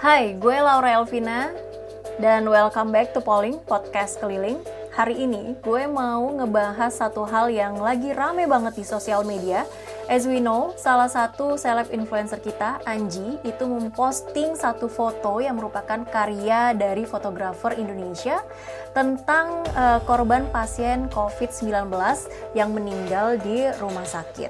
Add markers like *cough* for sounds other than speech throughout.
Hai, gue Laura Elvina dan welcome back to Polling Podcast Keliling. Hari ini gue mau ngebahas satu hal yang lagi rame banget di sosial media. As we know, salah satu seleb influencer kita, Anji, itu memposting satu foto yang merupakan karya dari fotografer Indonesia tentang uh, korban pasien COVID-19 yang meninggal di rumah sakit.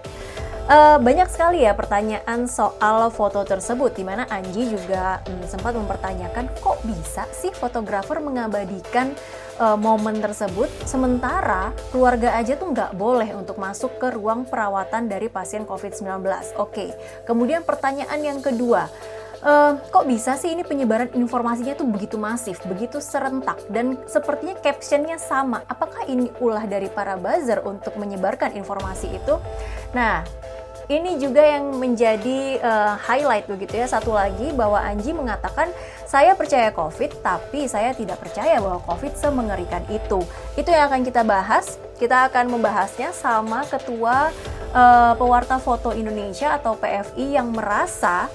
Uh, banyak sekali ya pertanyaan soal foto tersebut, di mana Anji juga hmm, sempat mempertanyakan kok bisa sih fotografer mengabadikan uh, momen tersebut, sementara keluarga aja tuh nggak boleh untuk masuk ke ruang perawatan dari pasien COVID-19. Oke, okay. kemudian pertanyaan yang kedua, uh, kok bisa sih ini penyebaran informasinya tuh begitu masif, begitu serentak, dan sepertinya captionnya sama. Apakah ini ulah dari para buzzer untuk menyebarkan informasi itu? Nah, ini juga yang menjadi uh, highlight begitu ya. Satu lagi bahwa Anji mengatakan saya percaya COVID tapi saya tidak percaya bahwa COVID semengerikan itu. Itu yang akan kita bahas. Kita akan membahasnya sama ketua uh, pewarta foto Indonesia atau PFI yang merasa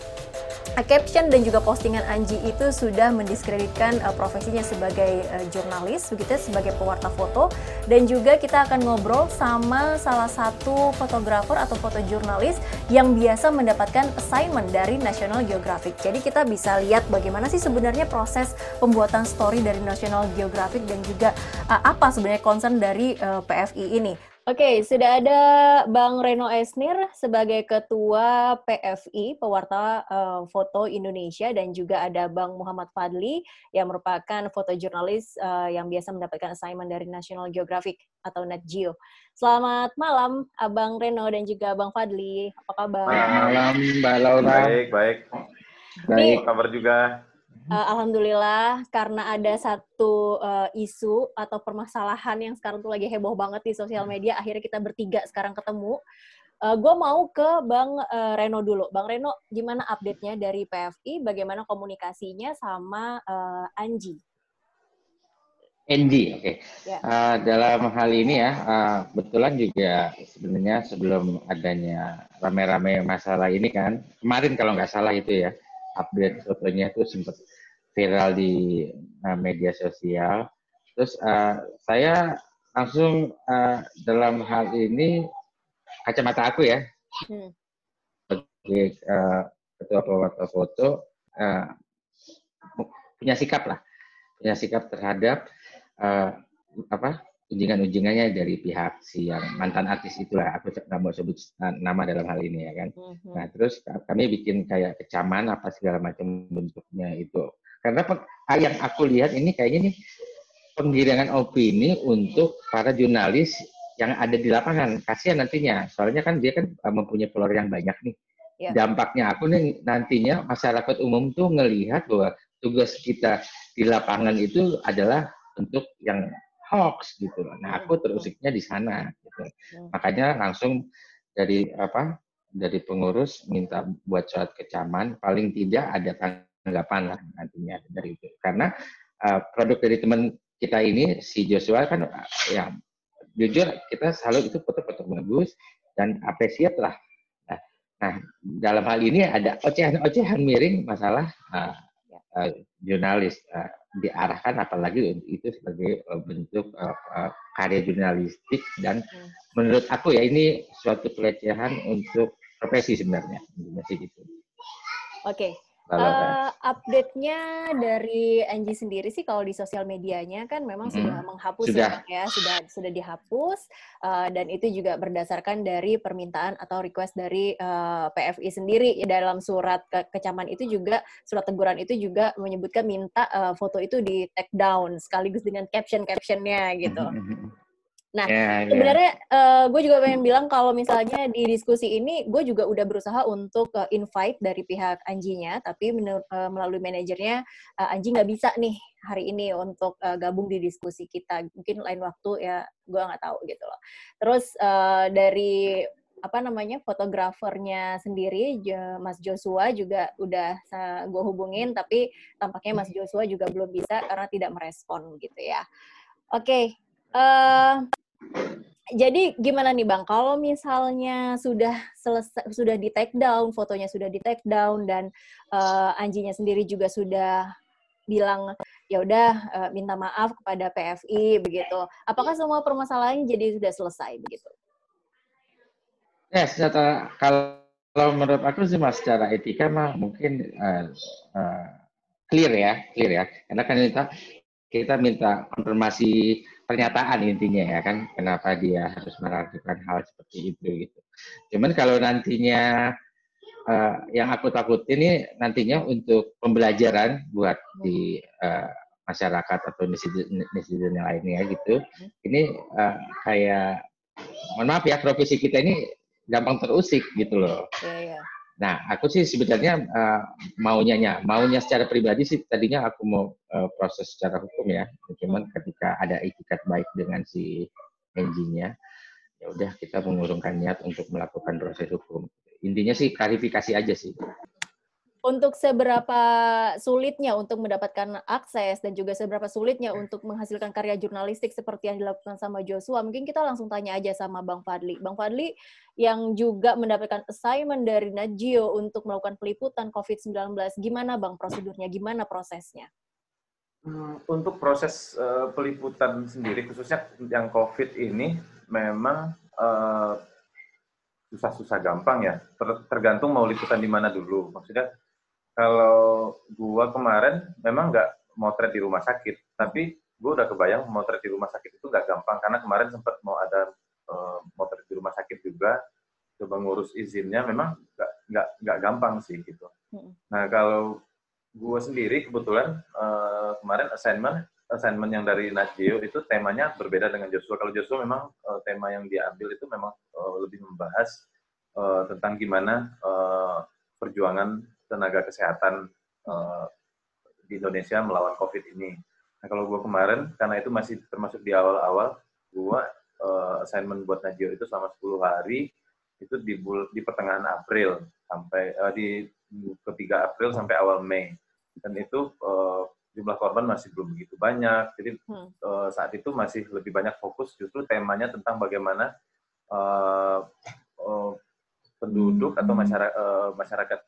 caption dan juga postingan Anji itu sudah mendiskreditkan uh, profesinya sebagai uh, jurnalis begitu ya, sebagai pewarta foto dan juga kita akan ngobrol sama salah satu fotografer atau fotojurnalis yang biasa mendapatkan assignment dari National Geographic. Jadi kita bisa lihat bagaimana sih sebenarnya proses pembuatan story dari National Geographic dan juga uh, apa sebenarnya concern dari uh, PFI ini. Oke, sudah ada Bang Reno Esnir sebagai Ketua PFI, Pewarta uh, Foto Indonesia, dan juga ada Bang Muhammad Fadli yang merupakan fotojurnalis uh, yang biasa mendapatkan assignment dari National Geographic atau Nat Geo. Selamat malam, Abang Reno dan juga Bang Fadli. Apa kabar? Malam, Mbak Laura. Baik, baik. Baik, kabar juga. Uh, Alhamdulillah karena ada satu uh, isu atau permasalahan yang sekarang tuh lagi heboh banget di sosial media, akhirnya kita bertiga sekarang ketemu. Uh, eh, gue mau ke Bang uh, Reno dulu. Bang Reno, gimana update-nya dari PFI? Bagaimana komunikasinya sama uh, Anji? Anji, oke. Okay. Ya. Yeah. Uh, dalam hal ini ya, uh, kebetulan juga sebenarnya sebelum adanya rame-rame masalah ini kan, kemarin kalau nggak salah itu ya, update fotonya itu sempat viral di uh, media sosial. Terus uh, saya langsung uh, dalam hal ini kacamata aku ya hmm. sebagai uh, ketua pewarta foto uh, punya sikap lah, punya sikap terhadap uh, apa ujingan-ujingannya dari pihak si yang mantan artis itulah aku nggak mau sebut nama dalam hal ini ya kan. Mm-hmm. Nah terus kami bikin kayak kecaman apa segala macam bentuknya itu karena ah, yang aku lihat ini kayaknya nih penggiringan opini untuk para jurnalis yang ada di lapangan. Kasihan nantinya, soalnya kan dia kan ah, mempunyai follower yang banyak nih. Ya. Dampaknya aku nih nantinya masyarakat umum tuh ngelihat bahwa tugas kita di lapangan itu adalah untuk yang hoax gitu. Nah, aku terusiknya di sana gitu. Makanya langsung dari apa? Dari pengurus minta buat surat kecaman paling tidak ada anggapan lah nantinya dari itu. Karena uh, produk dari teman kita ini si Joshua kan ya jujur kita selalu itu foto-foto bagus dan apresiat lah. Nah, nah, dalam hal ini ada ocehan-ocehan miring masalah uh, uh, jurnalis uh, diarahkan apalagi itu sebagai uh, bentuk uh, uh, karya jurnalistik dan hmm. menurut aku ya ini suatu pelecehan untuk profesi sebenarnya masih gitu. Oke, Uh, update-nya dari Angie sendiri sih kalau di sosial medianya kan memang hmm. sudah menghapus sudah. ya, ya sudah sudah dihapus uh, dan itu juga berdasarkan dari permintaan atau request dari uh, eh, PFI sendiri dalam surat ke kecaman itu juga surat teguran itu juga menyebutkan minta uh, foto itu di take down sekaligus dengan caption-captionnya gitu. Hmm. Hmm, hmm. Nah, yeah, yeah. sebenarnya uh, gue juga pengen bilang kalau misalnya di diskusi ini, gue juga udah berusaha untuk uh, invite dari pihak Anjinya, tapi menur, uh, melalui manajernya uh, Anji nggak bisa nih hari ini untuk uh, gabung di diskusi kita. Mungkin lain waktu ya, gue nggak tahu gitu loh. Terus uh, dari apa namanya fotografernya sendiri Mas Joshua juga udah gue hubungin tapi tampaknya Mas Joshua juga belum bisa karena tidak merespon gitu ya. Oke, okay. uh, jadi gimana nih bang? Kalau misalnya sudah selesai, sudah di take down, fotonya sudah di take down dan uh, Anjinya sendiri juga sudah bilang ya udah uh, minta maaf kepada PFI begitu. Apakah semua permasalahan jadi sudah selesai begitu? Ya, secara kalau menurut aku sih mas secara etika mah mungkin uh, uh, clear ya, clear ya. Karena kan kita kita minta konfirmasi pernyataan intinya ya kan kenapa dia harus melakukan hal seperti itu gitu. Cuman kalau nantinya uh, yang aku takutin ini nantinya untuk pembelajaran buat di uh, masyarakat atau netizen yang lainnya gitu. Ini uh, kayak mohon maaf ya profesi kita ini gampang terusik gitu loh. Yeah, yeah. Nah, aku sih sebenarnya uh, maunya maunya secara pribadi sih tadinya aku mau uh, proses secara hukum ya. Cuman ketika ada etikat baik dengan si engine-nya, ya udah kita mengurungkan niat untuk melakukan proses hukum. Intinya sih klarifikasi aja sih untuk seberapa sulitnya untuk mendapatkan akses dan juga seberapa sulitnya untuk menghasilkan karya jurnalistik seperti yang dilakukan sama Joshua, mungkin kita langsung tanya aja sama Bang Fadli. Bang Fadli yang juga mendapatkan assignment dari Najio untuk melakukan peliputan COVID-19, gimana Bang prosedurnya, gimana prosesnya? Hmm, untuk proses uh, peliputan sendiri, khususnya yang COVID ini, memang uh, susah-susah gampang ya. tergantung mau liputan di mana dulu. Maksudnya kalau gua kemarin memang nggak motret di rumah sakit, tapi gua udah kebayang motret di rumah sakit itu nggak gampang karena kemarin sempat mau ada uh, motret di rumah sakit juga, coba ngurus izinnya, memang nggak nggak nggak gampang sih gitu. Hmm. Nah kalau gua sendiri kebetulan uh, kemarin assignment assignment yang dari Najio itu temanya berbeda dengan Joshua. Kalau Joshua memang uh, tema yang diambil itu memang uh, lebih membahas uh, tentang gimana uh, perjuangan tenaga kesehatan uh, di Indonesia melawan COVID ini. Nah, kalau gue kemarin, karena itu masih termasuk di awal-awal, gue uh, assignment buat Najio itu selama 10 hari, itu di, bul di pertengahan April, sampai uh, di ketiga April sampai awal Mei. Dan itu uh, jumlah korban masih belum begitu banyak. Jadi hmm. uh, saat itu masih lebih banyak fokus justru temanya tentang bagaimana uh, uh, penduduk atau hmm. masyarakat, uh, masyarakat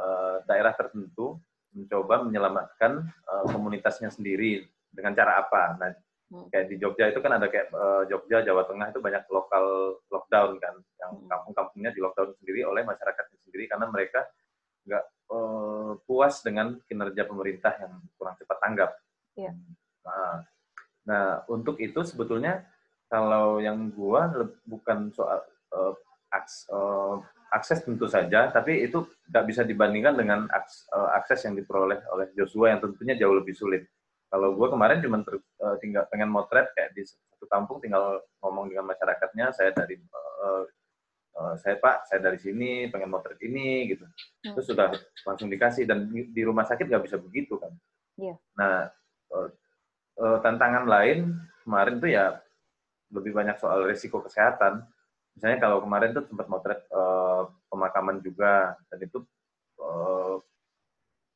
Eh, daerah tertentu mencoba menyelamatkan uh, komunitasnya sendiri dengan cara apa. Nah, hmm. kayak di Jogja itu kan ada kayak uh, Jogja, Jawa Tengah itu banyak lokal lockdown kan, yang hmm. kampung-kampungnya di lockdown sendiri oleh masyarakatnya sendiri karena mereka nggak uh, puas dengan kinerja pemerintah yang kurang cepat tanggap. Yeah. Nah, nah, untuk itu sebetulnya kalau yang gua bukan soal uh, aks, uh, akses tentu saja, tapi itu nggak bisa dibandingkan dengan eh, akses yang diperoleh oleh Joshua yang tentunya jauh lebih sulit. Kalau gue kemarin cuma uh, tinggal pengen motret kayak di satu kampung, tinggal ngomong dengan masyarakatnya, saya dari uh, uh, saya Pak, saya dari sini pengen motret ini gitu. Hmm. Terus sudah langsung dikasih dan di rumah sakit nggak bisa begitu kan. Yeah. Nah uh, uh, tantangan lain kemarin tuh ya lebih banyak soal risiko kesehatan misalnya kalau kemarin tuh sempat motret uh, pemakaman juga dan itu uh,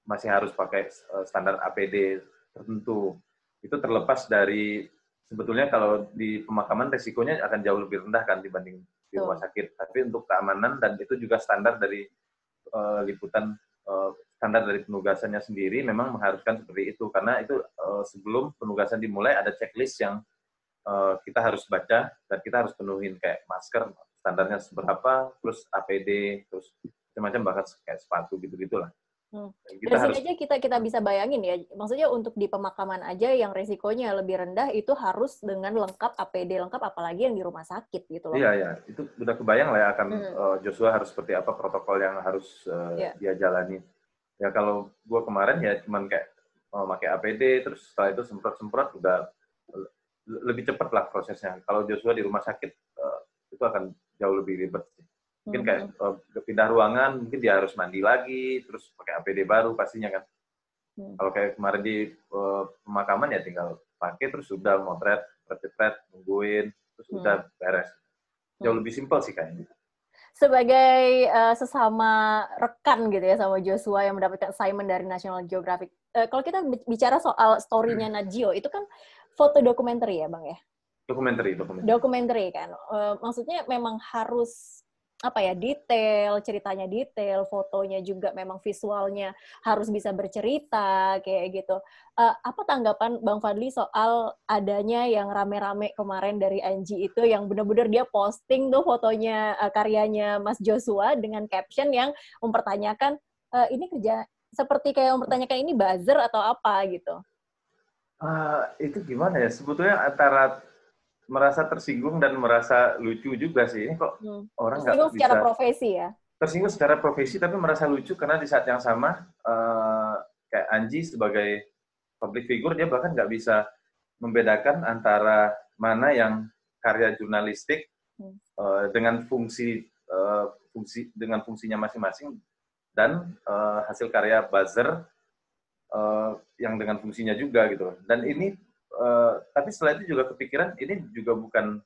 masih harus pakai uh, standar APD tertentu. Itu terlepas dari sebetulnya kalau di pemakaman resikonya akan jauh lebih rendah kan dibanding di rumah sakit. Tapi untuk keamanan dan itu juga standar dari uh, liputan uh, standar dari penugasannya sendiri memang mengharuskan seperti itu karena itu uh, sebelum penugasan dimulai ada checklist yang uh, kita harus baca dan kita harus penuhin kayak masker standarnya seberapa, terus APD, terus macam-macam bahkan kayak sepatu gitu-gitulah. Hmm. Kita harus... aja kita kita bisa bayangin ya, maksudnya untuk di pemakaman aja yang risikonya lebih rendah itu harus dengan lengkap APD lengkap, apalagi yang di rumah sakit gitu loh. Iya ya, itu udah kebayang lah ya akan hmm. uh, Joshua harus seperti apa protokol yang harus uh, eh, yeah. dia jalani. Ya kalau gua kemarin ya cuman kayak mau pakai APD, terus setelah itu semprot-semprot udah lebih cepat lah prosesnya. Kalau Joshua di rumah sakit uh, itu akan jauh lebih ribet Mungkin kayak uh, pindah ruangan, mungkin dia harus mandi lagi, terus pakai APD baru pastinya kan. Hmm. Kalau kayak kemarin di uh, pemakaman ya tinggal pakai terus sudah motret, cepet nungguin, terus hmm. udah beres. Jauh hmm. lebih simpel sih kayaknya sebagai uh, sesama rekan gitu ya sama Joshua yang mendapatkan assignment dari National Geographic. Uh, kalau kita bicara soal story-nya Najio, itu kan foto dokumenter ya, Bang ya? Dokumenter, dokumenter. Dokumenter kan. Uh, maksudnya memang harus apa ya detail ceritanya detail fotonya juga memang visualnya harus bisa bercerita kayak gitu uh, apa tanggapan bang Fadli soal adanya yang rame-rame kemarin dari Anji itu yang benar-benar dia posting tuh fotonya uh, karyanya Mas Joshua dengan caption yang mempertanyakan uh, ini kerja seperti kayak mempertanyakan ini buzzer atau apa gitu uh, itu gimana ya sebetulnya antara merasa tersinggung dan merasa lucu juga sih. Ini kok hmm. orang nggak bisa secara profesi ya? Tersinggung secara profesi tapi merasa lucu karena di saat yang sama uh, kayak Anji sebagai public figure dia bahkan nggak bisa membedakan antara mana yang karya jurnalistik hmm. uh, dengan fungsi uh, fungsi dengan fungsinya masing-masing dan uh, hasil karya buzzer uh, yang dengan fungsinya juga gitu. Dan ini Uh, tapi setelah itu juga kepikiran ini juga bukan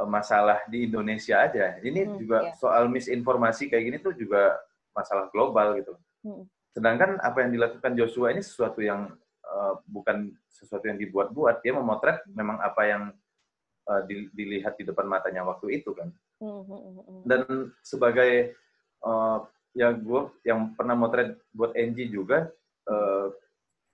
uh, masalah di Indonesia aja. Ini hmm, juga yeah. soal misinformasi kayak gini tuh juga masalah global gitu. Hmm. Sedangkan apa yang dilakukan Joshua ini sesuatu yang uh, bukan sesuatu yang dibuat-buat. Dia memotret memang apa yang uh, dilihat di depan matanya waktu itu kan. Hmm, hmm. Dan sebagai uh, ya gue yang pernah motret buat NG juga uh,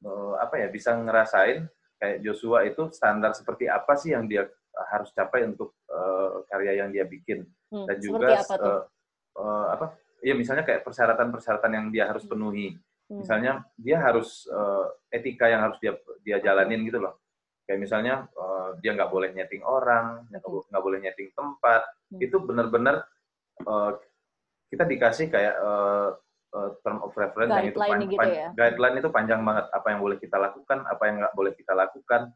uh, apa ya bisa ngerasain kayak Joshua itu standar seperti apa sih yang dia harus capai untuk uh, karya yang dia bikin hmm, dan juga apa, uh, uh, apa ya misalnya kayak persyaratan-persyaratan yang dia harus hmm. penuhi hmm. misalnya dia harus uh, etika yang harus dia dia jalanin gitu loh kayak misalnya uh, dia nggak boleh nyeting orang nggak hmm. boleh nyeting tempat hmm. itu benar-benar uh, kita dikasih kayak uh, uh, term of reference yang itu pan, gitu ya? guideline itu panjang banget. Apa yang boleh kita lakukan apa yang nggak boleh kita lakukan.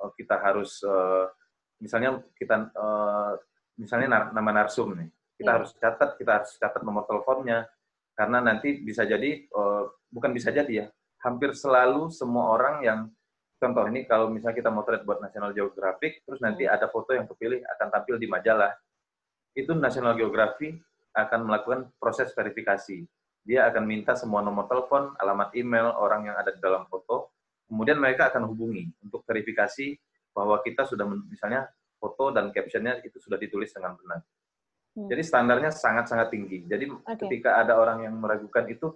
Uh, kita harus uh, misalnya kita uh, misalnya nar nama narsum nih. Kita yeah. harus catat kita harus catat nomor teleponnya. Karena nanti bisa jadi uh, bukan bisa jadi ya. Hampir selalu semua orang yang contoh ini kalau misalnya kita trade buat National Geographic terus nanti hmm. ada foto yang kepilih akan tampil di majalah. Itu National Geographic akan melakukan proses verifikasi dia akan minta semua nomor telepon, alamat email orang yang ada di dalam foto. Kemudian mereka akan hubungi untuk verifikasi bahwa kita sudah misalnya foto dan captionnya itu sudah ditulis dengan benar. Hmm. Jadi standarnya sangat-sangat tinggi. Jadi okay. ketika ada orang yang meragukan itu,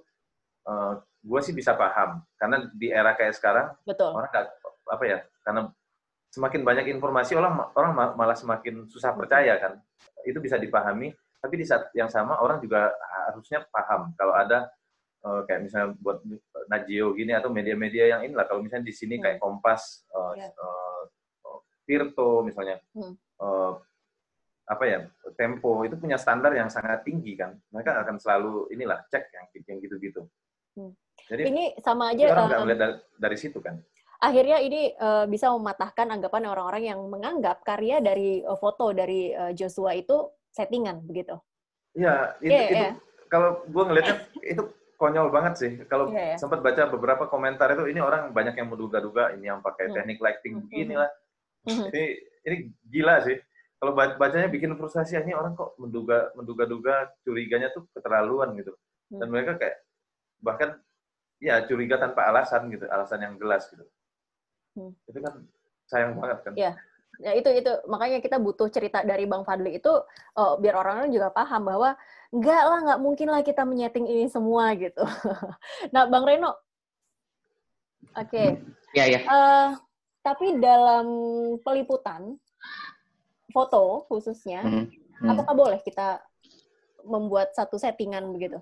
uh, eh, gue sih bisa paham karena di era kayak sekarang Betul. orang gak, apa ya karena semakin banyak informasi orang orang malah semakin susah percaya kan. Itu bisa dipahami tapi di saat yang sama orang juga harusnya paham kalau ada uh, kayak misalnya buat Najio gini atau media-media yang inilah kalau misalnya di sini hmm. kayak Kompas, uh, yeah. uh, Tirto misalnya, hmm. uh, apa ya Tempo itu punya standar yang sangat tinggi kan, mereka akan selalu inilah cek yang yang gitu-gitu. Hmm. Jadi ini sama aja orang nggak melihat dari, dari situ kan akhirnya ini uh, bisa mematahkan anggapan orang-orang yang menganggap karya dari uh, foto dari uh, Joshua itu settingan begitu. Iya, itu, yeah, itu yeah. kalau gue ngelihatnya itu konyol banget sih. Kalau yeah, yeah. sempat baca beberapa komentar itu ini orang banyak yang menduga-duga ini yang pakai hmm. teknik lighting hmm. begini lah. Hmm. Ini ini gila sih. Kalau bacanya bikin frustasi ini orang kok menduga menduga-duga curiganya tuh keterlaluan gitu. Dan mereka kayak bahkan ya curiga tanpa alasan gitu, alasan yang jelas gitu. Hmm. Itu kan sayang banget kan. Iya ya itu itu makanya kita butuh cerita dari Bang Fadli itu oh, biar orang-orang juga paham bahwa enggak lah nggak mungkin lah kita menyeting ini semua gitu. *laughs* nah Bang Reno, oke. Okay. Ya ya. Uh, tapi dalam peliputan foto khususnya, hmm. Hmm. apakah boleh kita membuat satu settingan begitu?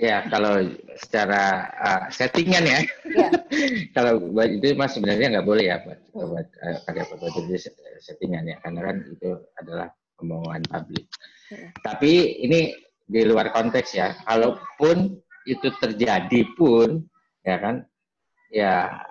Ya, kalau secara uh, settingan ya, ya. *laughs* kalau buat itu mas sebenarnya nggak boleh ya buat, hmm. buat uh, pakai foto jadi settingan ya, karena kan itu adalah omongan publik. Hmm. Tapi ini di luar konteks ya, kalaupun itu terjadi pun, ya kan, ya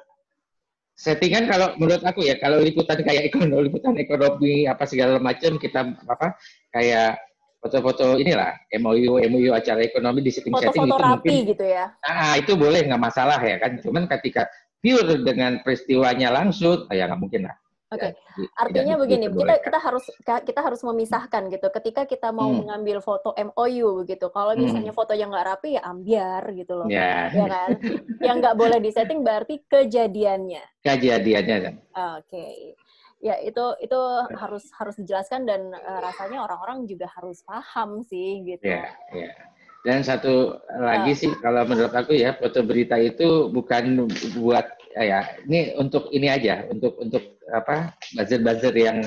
settingan kalau menurut aku ya, kalau liputan kayak ekonomi, liputan ekonomi apa segala macam kita apa kayak foto-foto inilah MOU MOU acara ekonomi di setting setting itu rapi mungkin gitu ya. Nah, itu boleh nggak masalah ya kan. Cuman ketika pure dengan peristiwanya langsung, ya nggak mungkin lah. Oke, okay. ya, artinya begini, kita kita harus kita harus memisahkan gitu. Ketika kita mau hmm. mengambil foto MOU begitu, kalau hmm. misalnya hmm. foto yang nggak rapi ya ambiar gitu loh, ya, ya kan? *laughs* yang nggak boleh disetting berarti kejadiannya. Kejadiannya kan. Oke. Okay. Ya itu itu harus harus dijelaskan dan uh, rasanya orang-orang juga harus paham sih gitu. Ya, ya. Dan satu lagi uh. sih kalau menurut aku ya foto berita itu bukan buat ya ini untuk ini aja untuk untuk apa buzzer-buzzer yang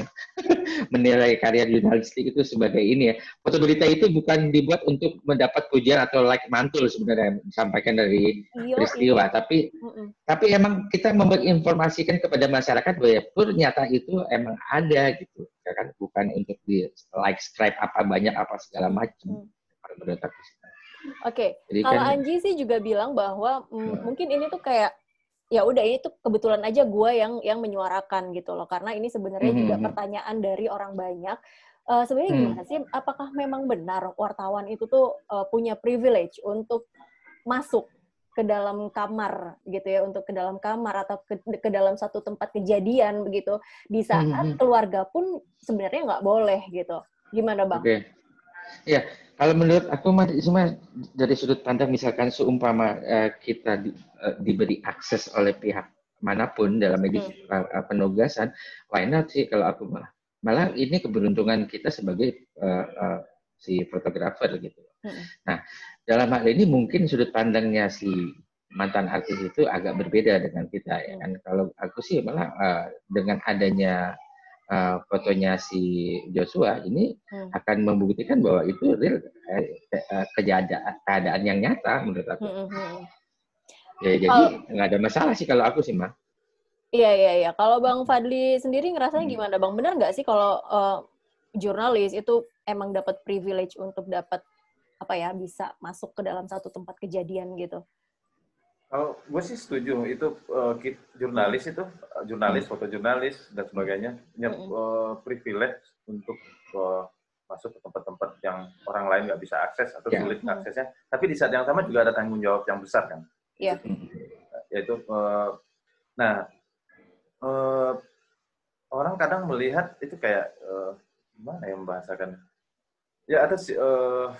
menilai karya jurnalistik itu sebagai ini ya foto berita itu bukan dibuat untuk mendapat pujian atau like mantul sebenarnya disampaikan dari iyo, peristiwa iyo. tapi mm tapi emang kita menginformasikan kepada masyarakat bahwa ternyata itu emang ada gitu ya kan bukan untuk di like subscribe apa banyak apa segala macam mm. menurut aku Oke, okay. kalau kan, Anji sih juga bilang bahwa mm, mungkin ini tuh kayak ya udah ini tuh kebetulan aja gue yang yang menyuarakan gitu loh karena ini sebenarnya mm -hmm. juga hmm. pertanyaan dari orang banyak uh, sebenarnya mm. gimana sih apakah memang benar wartawan itu tuh uh, punya privilege untuk masuk ke dalam kamar gitu ya untuk ke dalam kamar atau ke, ke dalam satu tempat kejadian begitu di saat mm -hmm. keluarga pun sebenarnya nggak boleh gitu gimana bang? Okay. Ya, kalau menurut aku cuma dari sudut pandang misalkan seumpama uh, kita di, uh, diberi akses oleh pihak mana pun dalam medis hmm. uh, penugasan, why not sih kalau aku malah malah ini keberuntungan kita sebagai uh, uh, si fotografer gitu. Hmm. Nah, dalam hal ini mungkin sudut pandangnya si mantan artis itu agak berbeda dengan kita ya kan. Kalau aku sih malah uh, dengan adanya uh, fotonya si Joshua ini hmm. akan membuktikan bahwa itu real uh, kejadian keadaan yang nyata menurut aku. Hmm. hmm, hmm. Ya jadi nggak ada masalah sih kalau aku sih mah. Iya iya iya. Kalau Bang Fadli sendiri ngerasanya hmm. gimana Bang? Benar nggak sih kalau uh, jurnalis itu emang dapat privilege untuk dapat apa ya bisa masuk ke dalam satu tempat kejadian gitu? Kalau gue sih setuju itu uh, jurnalis itu jurnalis, hmm. fotojurnalis dan sebagainya punya uh, privilege untuk uh, masuk ke tempat-tempat yang orang lain nggak bisa akses atau yeah. sulit hmm. aksesnya. Tapi di saat yang sama juga ada tanggung jawab yang besar kan. Iya. Yeah. Yaitu, uh, nah uh, orang kadang melihat itu kayak uh, gimana ya membahasakan? Ya atas uh,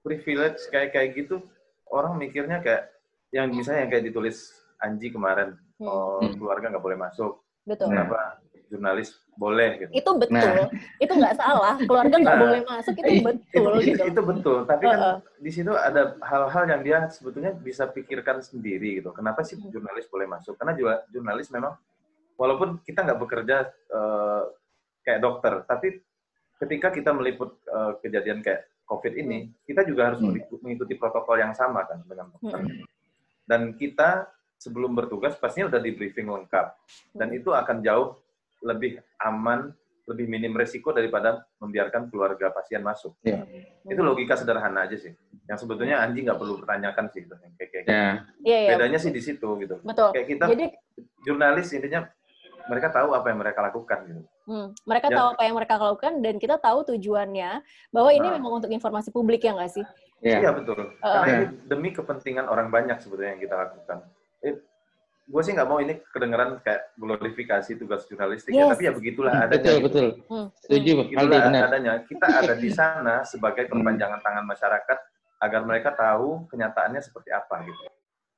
privilege kayak kayak gitu orang mikirnya kayak yang misalnya yang kayak ditulis Anji kemarin, hmm. oh, hmm. keluarga nggak boleh masuk. Betul. Kenapa jurnalis boleh gitu. Itu betul. Nah. Itu nggak salah. Keluarga nggak nah, boleh masuk itu betul. Itu, gitu. itu betul. Tapi kan uh -uh. di situ ada hal-hal yang dia sebetulnya bisa pikirkan sendiri gitu. Kenapa sih hmm. jurnalis boleh masuk? Karena juga jurnalis memang walaupun kita nggak bekerja uh, kayak dokter, tapi ketika kita meliput uh, kejadian kayak COVID ini, hmm. kita juga harus hmm. mengikuti protokol yang sama kan dengan dokter. Hmm. Dan kita sebelum bertugas pastinya udah di briefing lengkap. Dan itu akan jauh lebih aman, lebih minim resiko daripada membiarkan keluarga pasien masuk. Yeah. Itu logika sederhana aja sih. Yang sebetulnya Anji nggak perlu pertanyakan sih itu. Kayak, kayak yeah. Yeah, yeah. Bedanya sih di situ gitu. Betul. Kayak kita Jadi, jurnalis intinya mereka tahu apa yang mereka lakukan gitu. Hmm, mereka ya. tahu apa yang mereka lakukan dan kita tahu tujuannya bahwa ini nah. memang untuk informasi publik ya nggak sih? Iya, yeah. betul. Uh, Karena ini demi kepentingan orang banyak sebetulnya yang kita lakukan. Eh, gue sih nggak mau ini kedengeran kayak glorifikasi tugas jurnalistik ya, yes. ya, tapi ya begitulah hmm, adanya. Betul, gitu. betul. Hmm. Setuju, begitulah adanya. Kita ada di sana sebagai perpanjangan tangan masyarakat agar mereka tahu kenyataannya seperti apa gitu.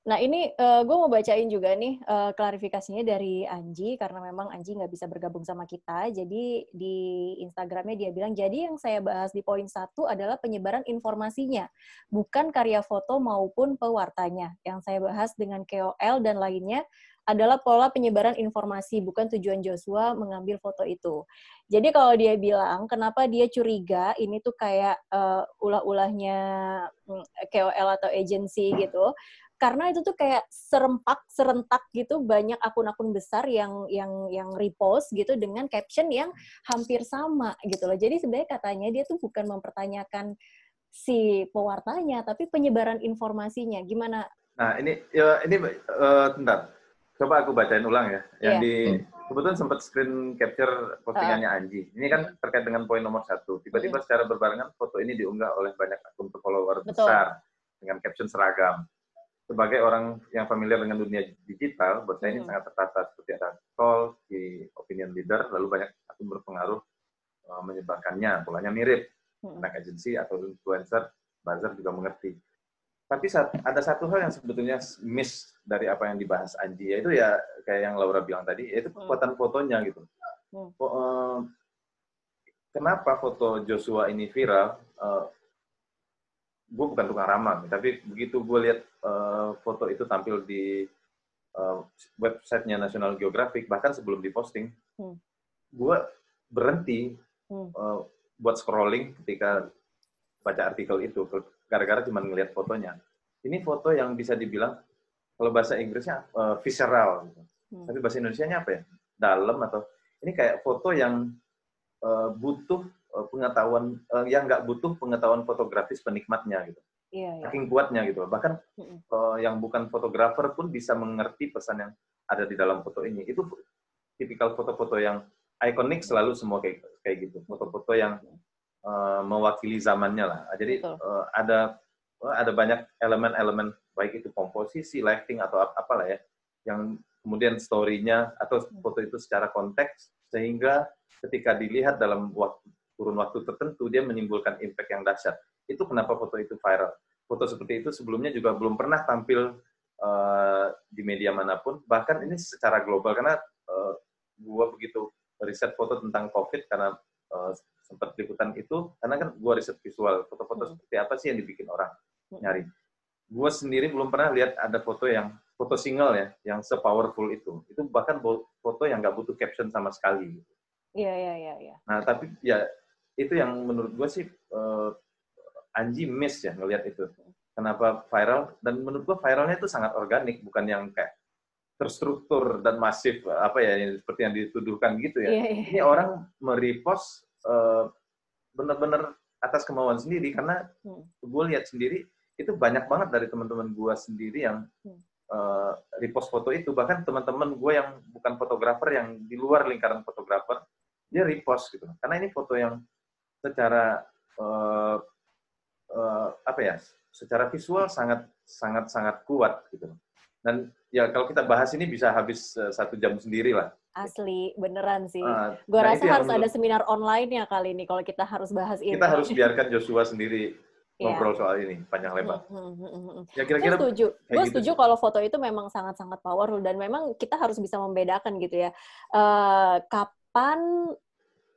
Nah ini uh, eh, gue mau bacain juga nih uh, klarifikasinya dari Anji karena memang Anji nggak bisa bergabung sama kita. Jadi di Instagramnya dia bilang jadi yang saya bahas di poin satu adalah penyebaran informasinya, bukan karya foto maupun pewartanya. Yang saya bahas dengan KOL dan lainnya adalah pola penyebaran informasi, bukan tujuan Joshua mengambil foto itu. Jadi kalau dia bilang kenapa dia curiga ini tuh kayak uh, ulah-ulahnya mm, KOL atau agency gitu, karena itu tuh kayak serempak serentak gitu banyak akun-akun besar yang yang yang repost gitu dengan caption yang hampir sama gitu loh jadi sebenarnya katanya dia tuh bukan mempertanyakan si pewartanya tapi penyebaran informasinya gimana nah ini ya ini uh, bentar coba aku bacain ulang ya yang yeah. di kebetulan sempat screen capture postingannya uh. Anji ini kan terkait dengan poin nomor satu tiba-tiba hmm. secara berbarengan foto ini diunggah oleh banyak akun follower Betul. besar dengan caption seragam sebagai orang yang familiar dengan dunia digital, buat saya ini hmm. sangat tertata seperti ada call di opinion leader, lalu banyak akun berpengaruh uh, menyebarkannya, polanya mirip, hmm. anak agensi atau influencer, buzzer juga mengerti. Tapi saat, ada satu hal yang sebetulnya miss dari apa yang dibahas Anji, yaitu ya kayak yang Laura bilang tadi, yaitu Hmm. kekuatan fotonya gitu. Hmm. Eh, kenapa foto Joshua ini viral? Gue bukan tukang ramal, tapi begitu gue lihat eh, foto itu tampil di eh, websitenya National Geographic, bahkan sebelum diposting, Hmm. gue berhenti Hmm. eh, buat scrolling ketika baca artikel itu, gara-gara cuma ngelihat fotonya. Ini foto yang bisa dibilang kalau bahasa Inggrisnya eh, visceral, gitu. Hmm. tapi bahasa Indonesia-nya apa ya? Dalam atau ini kayak foto yang eh, butuh pengetahuan eh, yang nggak butuh pengetahuan fotografis penikmatnya gitu, Iya, iya. saking kuatnya gitu. Bahkan eh, yang bukan fotografer pun bisa mengerti pesan yang ada di dalam foto ini. Itu tipikal foto-foto yang ikonik selalu semua kayak kayak gitu. Foto-foto yang eh, mewakili zamannya lah. Jadi Betul. eh, ada eh, ada banyak elemen-elemen baik itu komposisi, lighting atau ap- apalah ya, yang kemudian story-nya atau foto itu secara konteks sehingga ketika dilihat dalam waktu kurun waktu tertentu dia menimbulkan impact yang dahsyat. Itu kenapa foto itu viral. Foto seperti itu sebelumnya juga belum pernah tampil eh, di media mana pun, bahkan ini secara global karena eh, gua begitu riset foto tentang COVID karena eh, sempat liputan itu, karena kan gua riset visual, foto-foto Hmm. seperti apa sih yang dibikin orang Hmm. nyari. Gua sendiri belum pernah lihat ada foto yang foto single ya, yang sepowerful itu. Itu bahkan foto yang nggak butuh caption sama sekali. Iya, iya, iya, iya. Nah, tapi ya itu yang menurut gue sih eh, Anji miss ya ngelihat itu. Kenapa viral? Dan menurut gue viralnya itu sangat organik, bukan yang kayak terstruktur dan masif apa ya yang seperti yang dituduhkan gitu ya. Iya, iya. Ini orang merepost eh, benar-benar atas kemauan sendiri karena Hmm. gue lihat sendiri itu banyak banget dari teman-teman gue sendiri yang Hmm. eh, repost foto itu bahkan teman-teman gue yang bukan fotografer yang di luar lingkaran fotografer dia repost gitu karena ini foto yang secara eh, eh, apa ya secara visual sangat sangat sangat kuat gitu dan ya kalau kita bahas ini bisa habis eh, satu jam sendiri lah Asli, beneran sih. Ah, Gue nah, rasa harus ada seminar online ya kali ini kalau kita harus bahas ini. kita harus biarkan Joshua sendiri Iya. ngobrol soal ini panjang lebar Hmm, hmm, hmm, hmm. ya Gue kira-kira setuju. kayak Gue gitu setuju kalau foto itu memang sangat-sangat powerful dan memang kita harus bisa membedakan gitu ya. Eh, kapan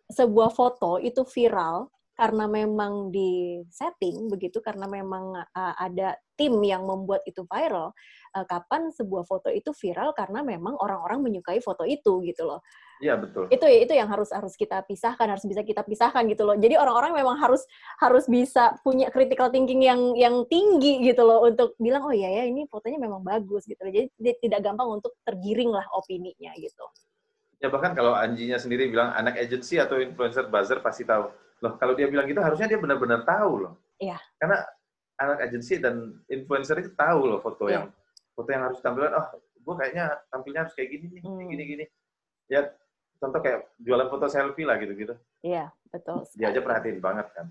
sebuah foto itu viral karena memang di setting begitu karena memang eh, ada tim yang membuat itu viral. Eh, kapan sebuah foto itu viral karena memang orang-orang menyukai foto itu gitu loh iya betul itu itu yang harus harus kita pisahkan harus bisa kita pisahkan gitu loh jadi orang-orang memang harus harus bisa punya critical thinking yang yang tinggi gitu loh untuk bilang oh iya ya ini fotonya memang bagus gitu loh. jadi tidak gampang untuk tergiring lah opininya gitu Ya bahkan kalau Anjinya sendiri bilang anak agency atau influencer buzzer pasti tahu. Loh kalau dia bilang gitu harusnya dia benar-benar tahu loh. Iya. Karena anak agency dan influencer itu tahu loh foto Iya. yang foto yang harus tampilkan. Oh, gue kayaknya tampilnya harus kayak gini nih, Hmm. gini gini. Ya contoh kayak jualan foto selfie lah gitu-gitu. iya betul Dia aja sekali. perhatiin banget kan.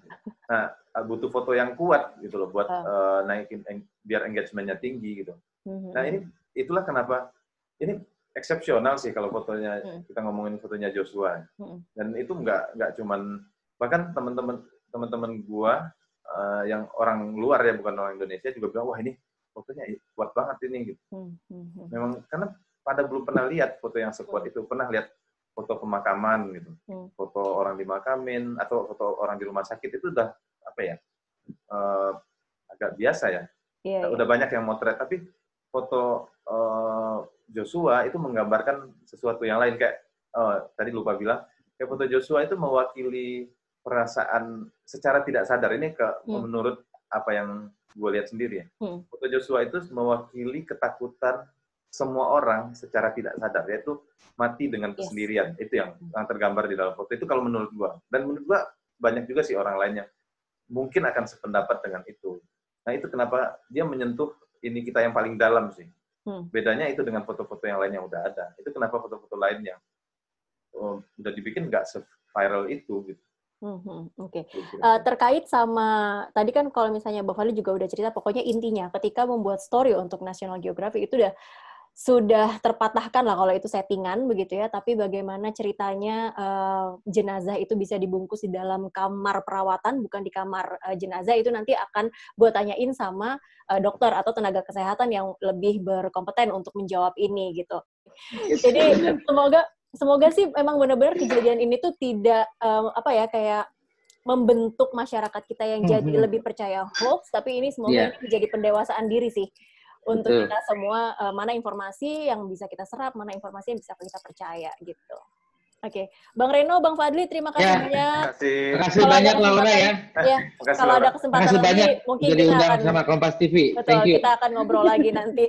Nah butuh foto yang kuat gitu loh buat Ah. eh, naikin biar engagementnya tinggi gitu. Mhm. Nah ini itulah kenapa ini eksepsional sih kalau fotonya Hmm. kita ngomongin fotonya Joshua Hmm. dan itu nggak nggak cuman bahkan teman-teman teman-teman gua eh, yang orang luar ya bukan orang Indonesia juga bilang wah ini fotonya kuat banget ini gitu. Hmm, hmm, hmm. Memang karena pada belum pernah lihat foto yang sekuat itu pernah lihat foto pemakaman gitu, Hmm. foto orang dimakamin atau foto orang di rumah sakit itu udah apa ya eh, agak biasa ya Iya, iya. udah banyak yang motret tapi foto eh, Joshua itu menggambarkan sesuatu yang lain. Kayak oh, tadi lupa bilang kayak foto Joshua itu mewakili perasaan secara tidak sadar. Ini ke Hmm. menurut apa yang gue lihat sendiri ya. Hmm. foto Joshua itu mewakili ketakutan semua orang secara tidak sadar yaitu mati dengan Yes. kesendirian. Itu yang yang tergambar di dalam foto itu kalau menurut gua. Dan menurut gua banyak juga sih orang lain yang mungkin akan sependapat dengan itu. Nah itu kenapa dia menyentuh ini kita yang paling dalam sih Hmm. bedanya itu dengan foto-foto yang lain yang udah ada itu kenapa foto-foto lain yang oh, udah dibikin nggak se-viral itu gitu Hmm, hmm. Oke. Kira-kira. Eh, terkait sama tadi kan kalau misalnya Bang Fadli juga udah cerita pokoknya intinya ketika membuat story untuk National Geographic itu udah sudah terpatahkan lah kalau itu settingan begitu ya. Tapi bagaimana ceritanya eh, jenazah itu bisa dibungkus di dalam kamar perawatan bukan di kamar eh, jenazah. Itu nanti akan gue tanyain sama eh, dokter atau tenaga kesehatan yang lebih berkompeten untuk menjawab ini gitu. Jadi *laughs* semoga semoga sih memang benar-benar kejadian ini tuh tidak um, apa ya kayak membentuk masyarakat kita yang jadi mm -hmm. lebih percaya hoax, tapi ini semoga yeah. ini menjadi pendewasaan diri sih untuk Betul. kita semua uh, mana informasi yang bisa kita serap, mana informasi yang bisa kita percaya gitu. Oke, okay. Bang Reno, Bang Fadli, terima kasih ya, banyak. Terima kasih banyak Laura ya. Ya, kalau ada kesempatan lagi, banyak mungkin jadi kita akan sama Kompas TV. Betul, Thank you. kita akan ngobrol lagi nanti.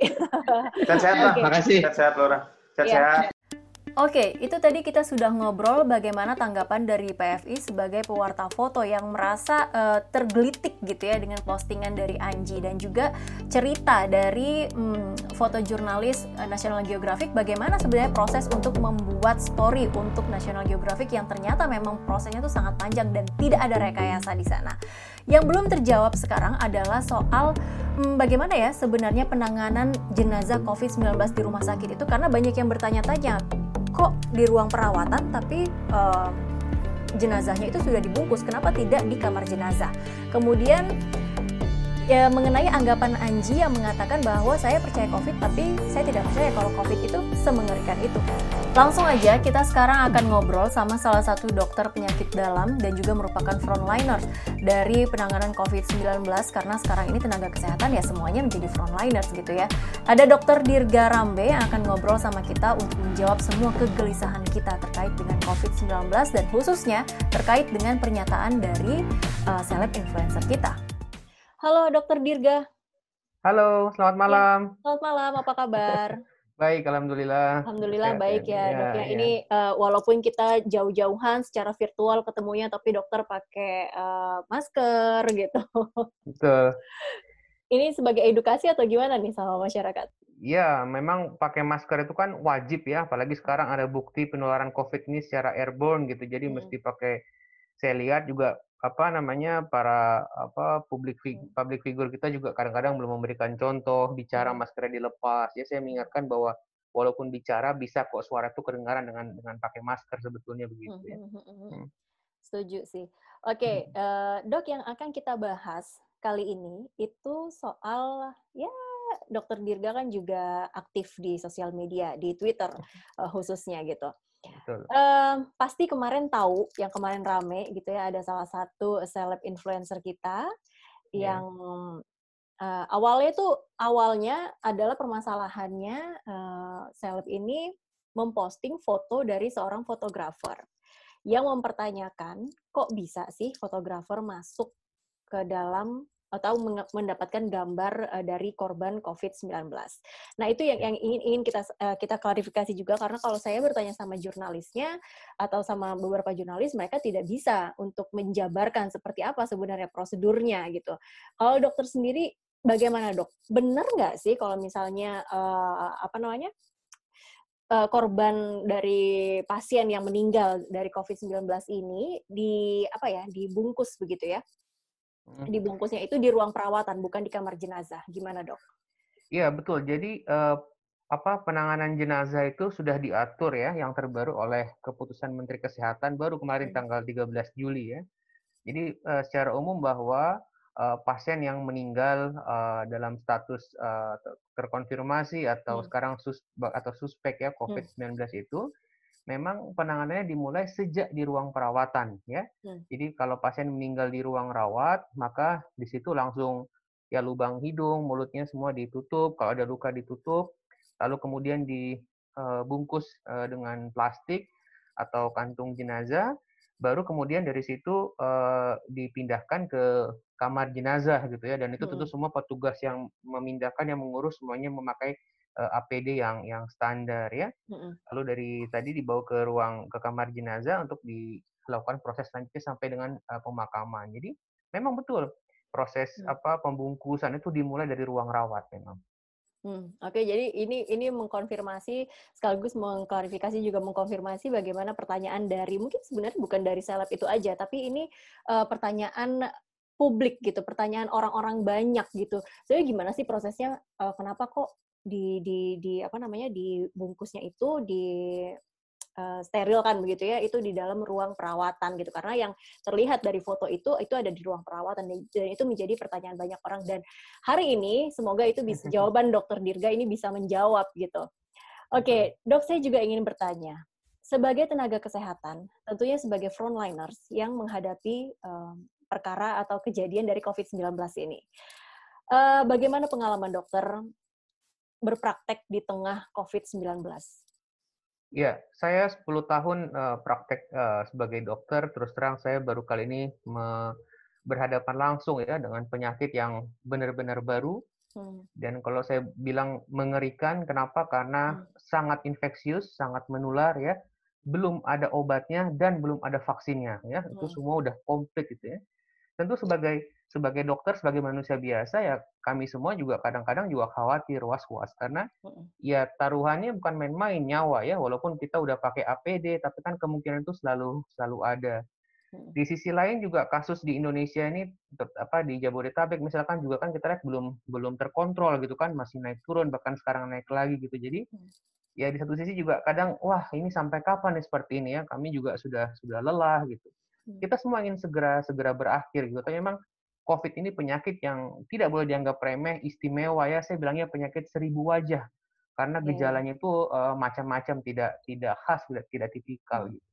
Sehat-sehat, okay. Terima kasih. Sehat-sehat, Laura. Sehat-sehat. Ya. Oke, itu tadi kita sudah ngobrol bagaimana tanggapan dari PFI sebagai pewarta foto yang merasa uh, tergelitik gitu ya dengan postingan dari Anji dan juga cerita dari um, fotojurnalis uh, National Geographic bagaimana sebenarnya proses untuk membuat story untuk National Geographic yang ternyata memang prosesnya itu sangat panjang dan tidak ada rekayasa di sana. Yang belum terjawab sekarang adalah soal hmm, bagaimana ya sebenarnya penanganan jenazah COVID-19 di rumah sakit itu. Karena banyak yang bertanya-tanya kok di ruang perawatan tapi uh, jenazahnya itu sudah dibungkus? Kenapa tidak di kamar jenazah? Kemudian ya, mengenai anggapan Anji yang mengatakan bahwa saya percaya COVID tapi saya tidak percaya kalau COVID itu semengerikan itu. Langsung aja kita sekarang akan ngobrol sama salah satu dokter penyakit dalam dan juga merupakan frontliners dari penanganan COVID-19 karena sekarang ini tenaga kesehatan ya semuanya menjadi frontliners gitu ya. Ada dokter Dirga Rambe yang akan ngobrol sama kita untuk menjawab semua kegelisahan kita terkait dengan COVID-19 dan khususnya terkait dengan pernyataan dari uh, seleb influencer kita. Halo Dokter Dirga. Halo, selamat iya, malam. Ya, selamat malam, apa kabar? Baik, alhamdulillah. Alhamdulillah baik ya, ya dok ya. Ini uh, walaupun kita jauh-jauhan secara virtual ketemunya, tapi dokter pakai uh, masker gitu. Betul. Ini sebagai edukasi atau gimana nih sama masyarakat? Iya, memang pakai masker itu kan wajib ya, apalagi sekarang ada bukti penularan COVID ini secara airborne gitu, jadi hmm. mesti pakai. Saya lihat juga apa namanya para apa publik public figure kita juga kadang-kadang belum memberikan contoh bicara hmm. maskernya dilepas ya saya mengingatkan bahwa walaupun bicara bisa kok suara itu kedengaran dengan dengan pakai masker sebetulnya begitu ya. Hmm. hmm. Setuju sih. Oke, okay, uh, dok yang akan kita bahas kali ini itu soal ya dokter Dirga kan juga aktif di sosial media di Twitter uh, khususnya gitu. Betul. Um, pasti kemarin tahu yang kemarin rame gitu ya ada salah satu seleb influencer kita yeah. yang uh, awalnya itu awalnya adalah permasalahannya uh, seleb ini memposting foto dari seorang fotografer yang mempertanyakan kok bisa sih fotografer masuk ke dalam atau mendapatkan gambar uh, dari korban COVID-19. Nah, itu yang yang ingin ingin kita uh, kita klarifikasi juga karena kalau saya bertanya sama jurnalisnya atau sama beberapa jurnalis mereka tidak bisa untuk menjabarkan seperti apa sebenarnya prosedurnya gitu. Kalau dokter sendiri bagaimana, Dok? Benar nggak sih kalau misalnya uh, apa namanya? Korban dari pasien yang meninggal dari COVID-19 ini di apa ya dibungkus begitu ya. Dibungkusnya itu di ruang perawatan bukan di kamar jenazah. Gimana dok? Iya betul. Jadi uh, apa penanganan jenazah itu sudah diatur ya yang terbaru oleh keputusan Menteri Kesehatan baru kemarin hmm. tanggal 13 Juli ya. Jadi uh, secara umum bahwa uh, pasien yang meninggal uh, dalam status uh, terkonfirmasi atau hmm. sekarang sus atau suspek ya COVID-19 hmm. itu memang penanganannya dimulai sejak di ruang perawatan ya. Hmm. Jadi kalau pasien meninggal di ruang rawat, maka di situ langsung ya lubang hidung, mulutnya semua ditutup, kalau ada luka ditutup, lalu kemudian dibungkus eh, dengan plastik atau kantung jenazah, baru kemudian dari situ eh, dipindahkan ke kamar jenazah gitu ya dan itu tentu hmm. semua petugas yang memindahkan yang mengurus semuanya memakai uh, eh, APD yang yang standar ya. Mm-hmm. Lalu dari tadi dibawa ke ruang ke kamar jenazah untuk dilakukan proses selanjutnya sampai dengan uh, pemakaman. Jadi memang betul proses mm. apa pembungkusan itu dimulai dari ruang rawat memang. Hmm, Oke, okay, jadi ini ini mengkonfirmasi sekaligus mengklarifikasi juga mengkonfirmasi bagaimana pertanyaan dari mungkin sebenarnya bukan dari seleb itu aja, tapi ini uh, pertanyaan publik gitu, pertanyaan orang-orang banyak gitu. Jadi gimana sih prosesnya? Uh, kenapa kok di di di apa namanya dibungkusnya itu di uh, steril kan begitu ya. Itu di dalam ruang perawatan gitu. Karena yang terlihat dari foto itu itu ada di ruang perawatan. Dan itu menjadi pertanyaan banyak orang. Dan hari ini semoga itu bisa *laughs* jawaban dokter Dirga ini bisa menjawab gitu. Oke, dok saya juga ingin bertanya. Sebagai tenaga kesehatan, tentunya sebagai frontliners yang menghadapi um, perkara atau kejadian dari COVID-19 ini. Uh, bagaimana pengalaman dokter berpraktek di tengah COVID-19? Ya, saya 10 tahun uh, praktek uh, sebagai dokter, terus terang saya baru kali ini me berhadapan langsung ya dengan penyakit yang benar-benar baru. Hmm. Dan kalau saya bilang mengerikan, kenapa? Karena hmm. sangat infeksius, sangat menular ya. Belum ada obatnya dan belum ada vaksinnya ya. Hmm. Itu semua udah komplit gitu ya. Tentu sebagai sebagai dokter, sebagai manusia biasa ya kami semua juga kadang-kadang juga khawatir, was-was karena ya taruhannya bukan main-main nyawa ya, walaupun kita udah pakai APD, tapi kan kemungkinan itu selalu selalu ada. Di sisi lain juga kasus di Indonesia ini apa di Jabodetabek misalkan juga kan kita lihat belum belum terkontrol gitu kan, masih naik turun bahkan sekarang naik lagi gitu. Jadi ya di satu sisi juga kadang wah ini sampai kapan nih seperti ini ya, kami juga sudah sudah lelah gitu. Kita semua ingin segera segera berakhir gitu. Tapi memang COVID ini penyakit yang tidak boleh dianggap remeh, istimewa ya. Saya bilangnya penyakit seribu wajah karena iya. gejalanya itu uh, macam-macam, tidak tidak khas, tidak tidak tipikal. Hmm. Gitu.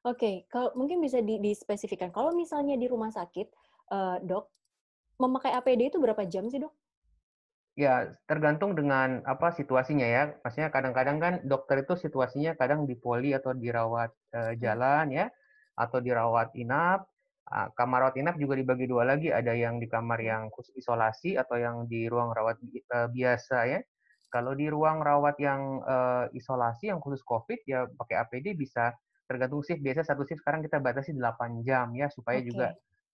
Oke, okay. kalau mungkin bisa di, dispesifikkan. Kalau misalnya di rumah sakit, uh, dok, memakai APD itu berapa jam sih dok? Ya, tergantung dengan apa situasinya ya. Maksudnya kadang-kadang kan dokter itu situasinya kadang di poli atau dirawat uh, jalan ya, atau dirawat inap, kamar rawat inap juga dibagi dua lagi, ada yang di kamar yang khusus isolasi atau yang di ruang rawat uh, biasa ya. Kalau di ruang rawat yang uh, isolasi yang khusus COVID ya pakai APD bisa tergantung shift. Biasa satu shift sekarang kita batasi 8 jam ya supaya okay. juga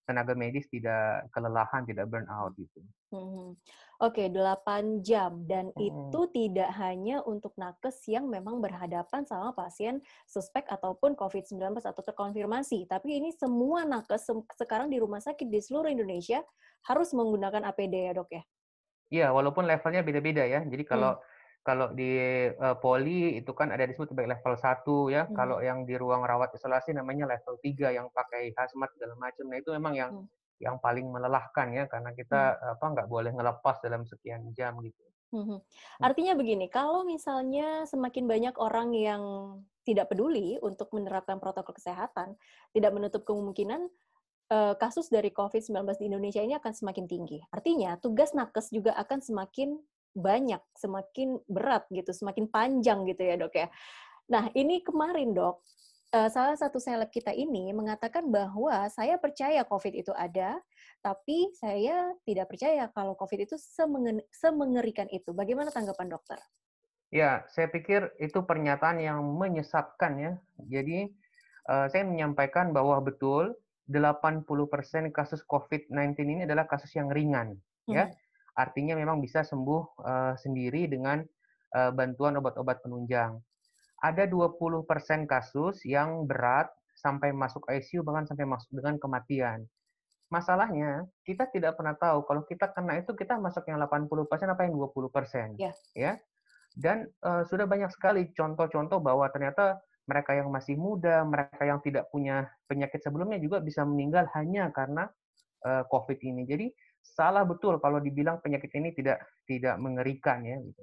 tenaga medis tidak kelelahan, tidak burn out gitu. Hmm. Oke, okay, 8 jam dan hmm. itu tidak hanya untuk nakes yang memang berhadapan sama pasien suspek ataupun COVID-19 atau terkonfirmasi, tapi ini semua nakes sekarang di rumah sakit di seluruh Indonesia harus menggunakan APD ya, Dok ya. Iya, walaupun levelnya beda-beda ya. Jadi kalau hmm kalau di uh, poli itu kan ada disebut sebagai level 1 ya. Hmm. Kalau yang di ruang rawat isolasi namanya level 3 yang pakai hazmat segala macam. Nah, itu memang yang hmm. yang paling melelahkan ya karena kita hmm. apa nggak boleh ngelepas dalam sekian jam gitu. Hmm. Artinya begini, kalau misalnya semakin banyak orang yang tidak peduli untuk menerapkan protokol kesehatan, tidak menutup kemungkinan uh, kasus dari COVID-19 di Indonesia ini akan semakin tinggi. Artinya, tugas nakes juga akan semakin banyak, semakin berat gitu, semakin panjang gitu ya dok ya. Nah ini kemarin dok, eh, salah satu seleb kita ini mengatakan bahwa saya percaya COVID itu ada, tapi saya tidak percaya kalau COVID itu semengerikan itu. Bagaimana tanggapan dokter? Ya, saya pikir itu pernyataan yang menyesatkan ya. Jadi uh, saya menyampaikan bahwa betul 80% kasus COVID-19 ini adalah kasus yang ringan, ya. hmm. ya artinya memang bisa sembuh uh, sendiri dengan uh, bantuan obat-obat penunjang. Ada 20% kasus yang berat sampai masuk ICU bahkan sampai masuk dengan kematian. Masalahnya, kita tidak pernah tahu kalau kita kena itu kita masuk yang 80% apa yang 20%. Yeah. Ya. Dan uh, sudah banyak sekali contoh-contoh bahwa ternyata mereka yang masih muda, mereka yang tidak punya penyakit sebelumnya juga bisa meninggal hanya karena uh, COVID ini. Jadi salah betul kalau dibilang penyakit ini tidak tidak mengerikan ya gitu.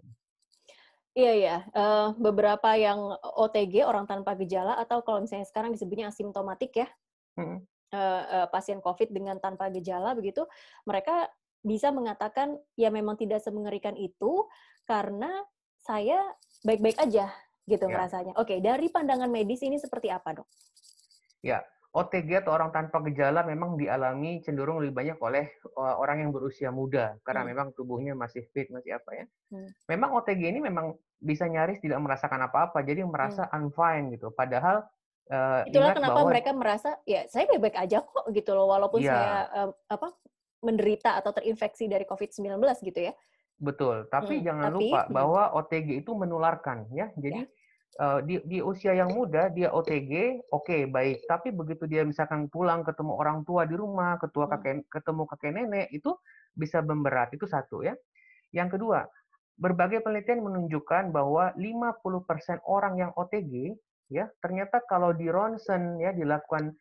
Iya ya, uh, beberapa yang OTG orang tanpa gejala atau kalau misalnya sekarang disebutnya asimptomatik ya, hmm. uh, uh, pasien COVID dengan tanpa gejala begitu, mereka bisa mengatakan ya memang tidak semengerikan itu karena saya baik-baik aja gitu ya. rasanya. Oke, dari pandangan medis ini seperti apa dok? Ya, OTG atau orang tanpa gejala memang dialami cenderung lebih banyak oleh uh, orang yang berusia muda karena hmm. memang tubuhnya masih fit masih apa ya. Hmm. Memang OTG ini memang bisa nyaris tidak merasakan apa-apa jadi merasa hmm. unfine gitu. Padahal uh, itulah kenapa bahwa, mereka merasa ya saya baik-baik aja kok gitu loh walaupun ya. saya uh, apa menderita atau terinfeksi dari COVID-19 gitu ya. Betul, tapi hmm, jangan tapi, lupa hmm. bahwa OTG itu menularkan ya. Jadi ya uh, di, di usia yang muda dia OTG, oke okay, baik. Tapi begitu dia misalkan pulang ketemu orang tua di rumah, ketua hmm. kakek, ketemu kakek nenek itu bisa memberat itu satu ya. Yang kedua, berbagai penelitian menunjukkan bahwa 50% orang yang OTG ya ternyata kalau di ronsen ya dilakukan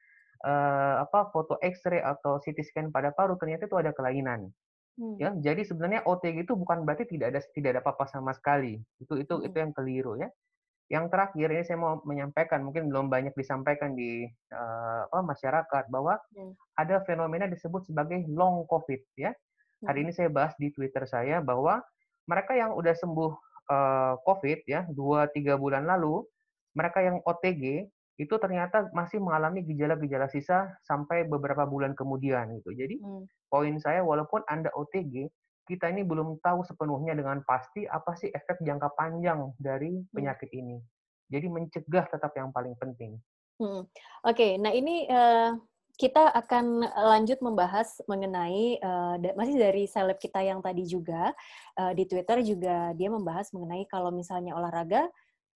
uh, apa foto X-ray atau CT scan pada paru ternyata itu ada kelainan. Hmm. Ya, jadi sebenarnya OTG itu bukan berarti tidak ada tidak ada apa-apa sama sekali. Itu itu hmm. itu yang keliru ya. Yang terakhir ini saya mau menyampaikan, mungkin belum banyak disampaikan di uh, oh, masyarakat bahwa hmm. ada fenomena disebut sebagai long COVID ya. Hari hmm. ini saya bahas di Twitter saya bahwa mereka yang udah sembuh uh, COVID ya dua tiga bulan lalu, mereka yang OTG itu ternyata masih mengalami gejala-gejala sisa sampai beberapa bulan kemudian gitu. Jadi hmm. poin saya walaupun Anda OTG, kita ini belum tahu sepenuhnya dengan pasti apa sih efek jangka panjang dari hmm. penyakit hmm. ini. Jadi mencegah tetap yang paling penting. Hmm. Oke, okay, nah ini uh, kita akan lanjut membahas mengenai uh, masih dari seleb kita yang tadi juga uh, di Twitter juga dia membahas mengenai kalau misalnya olahraga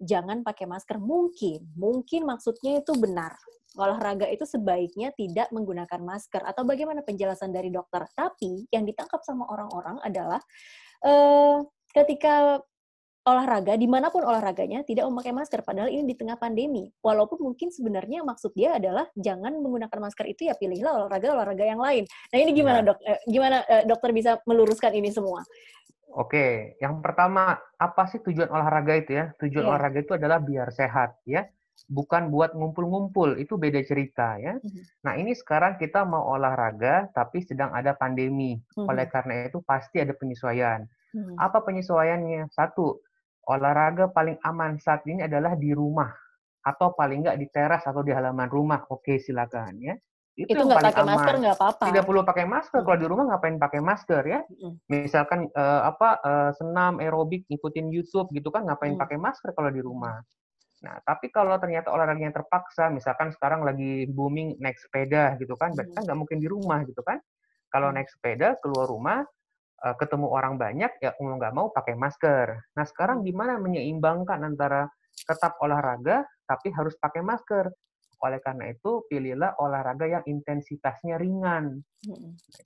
jangan pakai masker. Mungkin, mungkin maksudnya itu benar. Olahraga itu sebaiknya tidak menggunakan masker atau bagaimana penjelasan dari dokter. Tapi yang ditangkap sama orang-orang adalah uh, ketika olahraga, di mana pun olahraganya, tidak memakai masker. Padahal ini di tengah pandemi. Walaupun mungkin sebenarnya maksud dia adalah jangan menggunakan masker itu ya pilihlah olahraga-olahraga yang lain. Nah ini gimana ya. dok? Eh, gimana eh, dokter bisa meluruskan ini semua? Oke, yang pertama apa sih tujuan olahraga itu ya? Tujuan yeah. olahraga itu adalah biar sehat ya, bukan buat ngumpul-ngumpul. Itu beda cerita ya. Mm-hmm. Nah ini sekarang kita mau olahraga tapi sedang ada pandemi. Mm-hmm. Oleh karena itu pasti ada penyesuaian. Mm-hmm. Apa penyesuaiannya? Satu, olahraga paling aman saat ini adalah di rumah atau paling nggak di teras atau di halaman rumah. Oke silakan ya itu, itu nggak pakai masker nggak apa-apa. Tidak perlu pakai masker. Kalau di rumah ngapain pakai masker ya? Misalkan uh, apa uh, senam aerobik, ikutin YouTube gitu kan ngapain mm. pakai masker kalau di rumah? Nah, tapi kalau ternyata olahraganya terpaksa, misalkan sekarang lagi booming naik sepeda gitu kan, berarti kan nggak mungkin di rumah gitu kan? Kalau naik sepeda keluar rumah, ketemu orang banyak, ya mau nggak mau pakai masker. Nah, sekarang gimana menyeimbangkan antara tetap olahraga tapi harus pakai masker? Oleh karena itu, pilihlah olahraga yang intensitasnya ringan.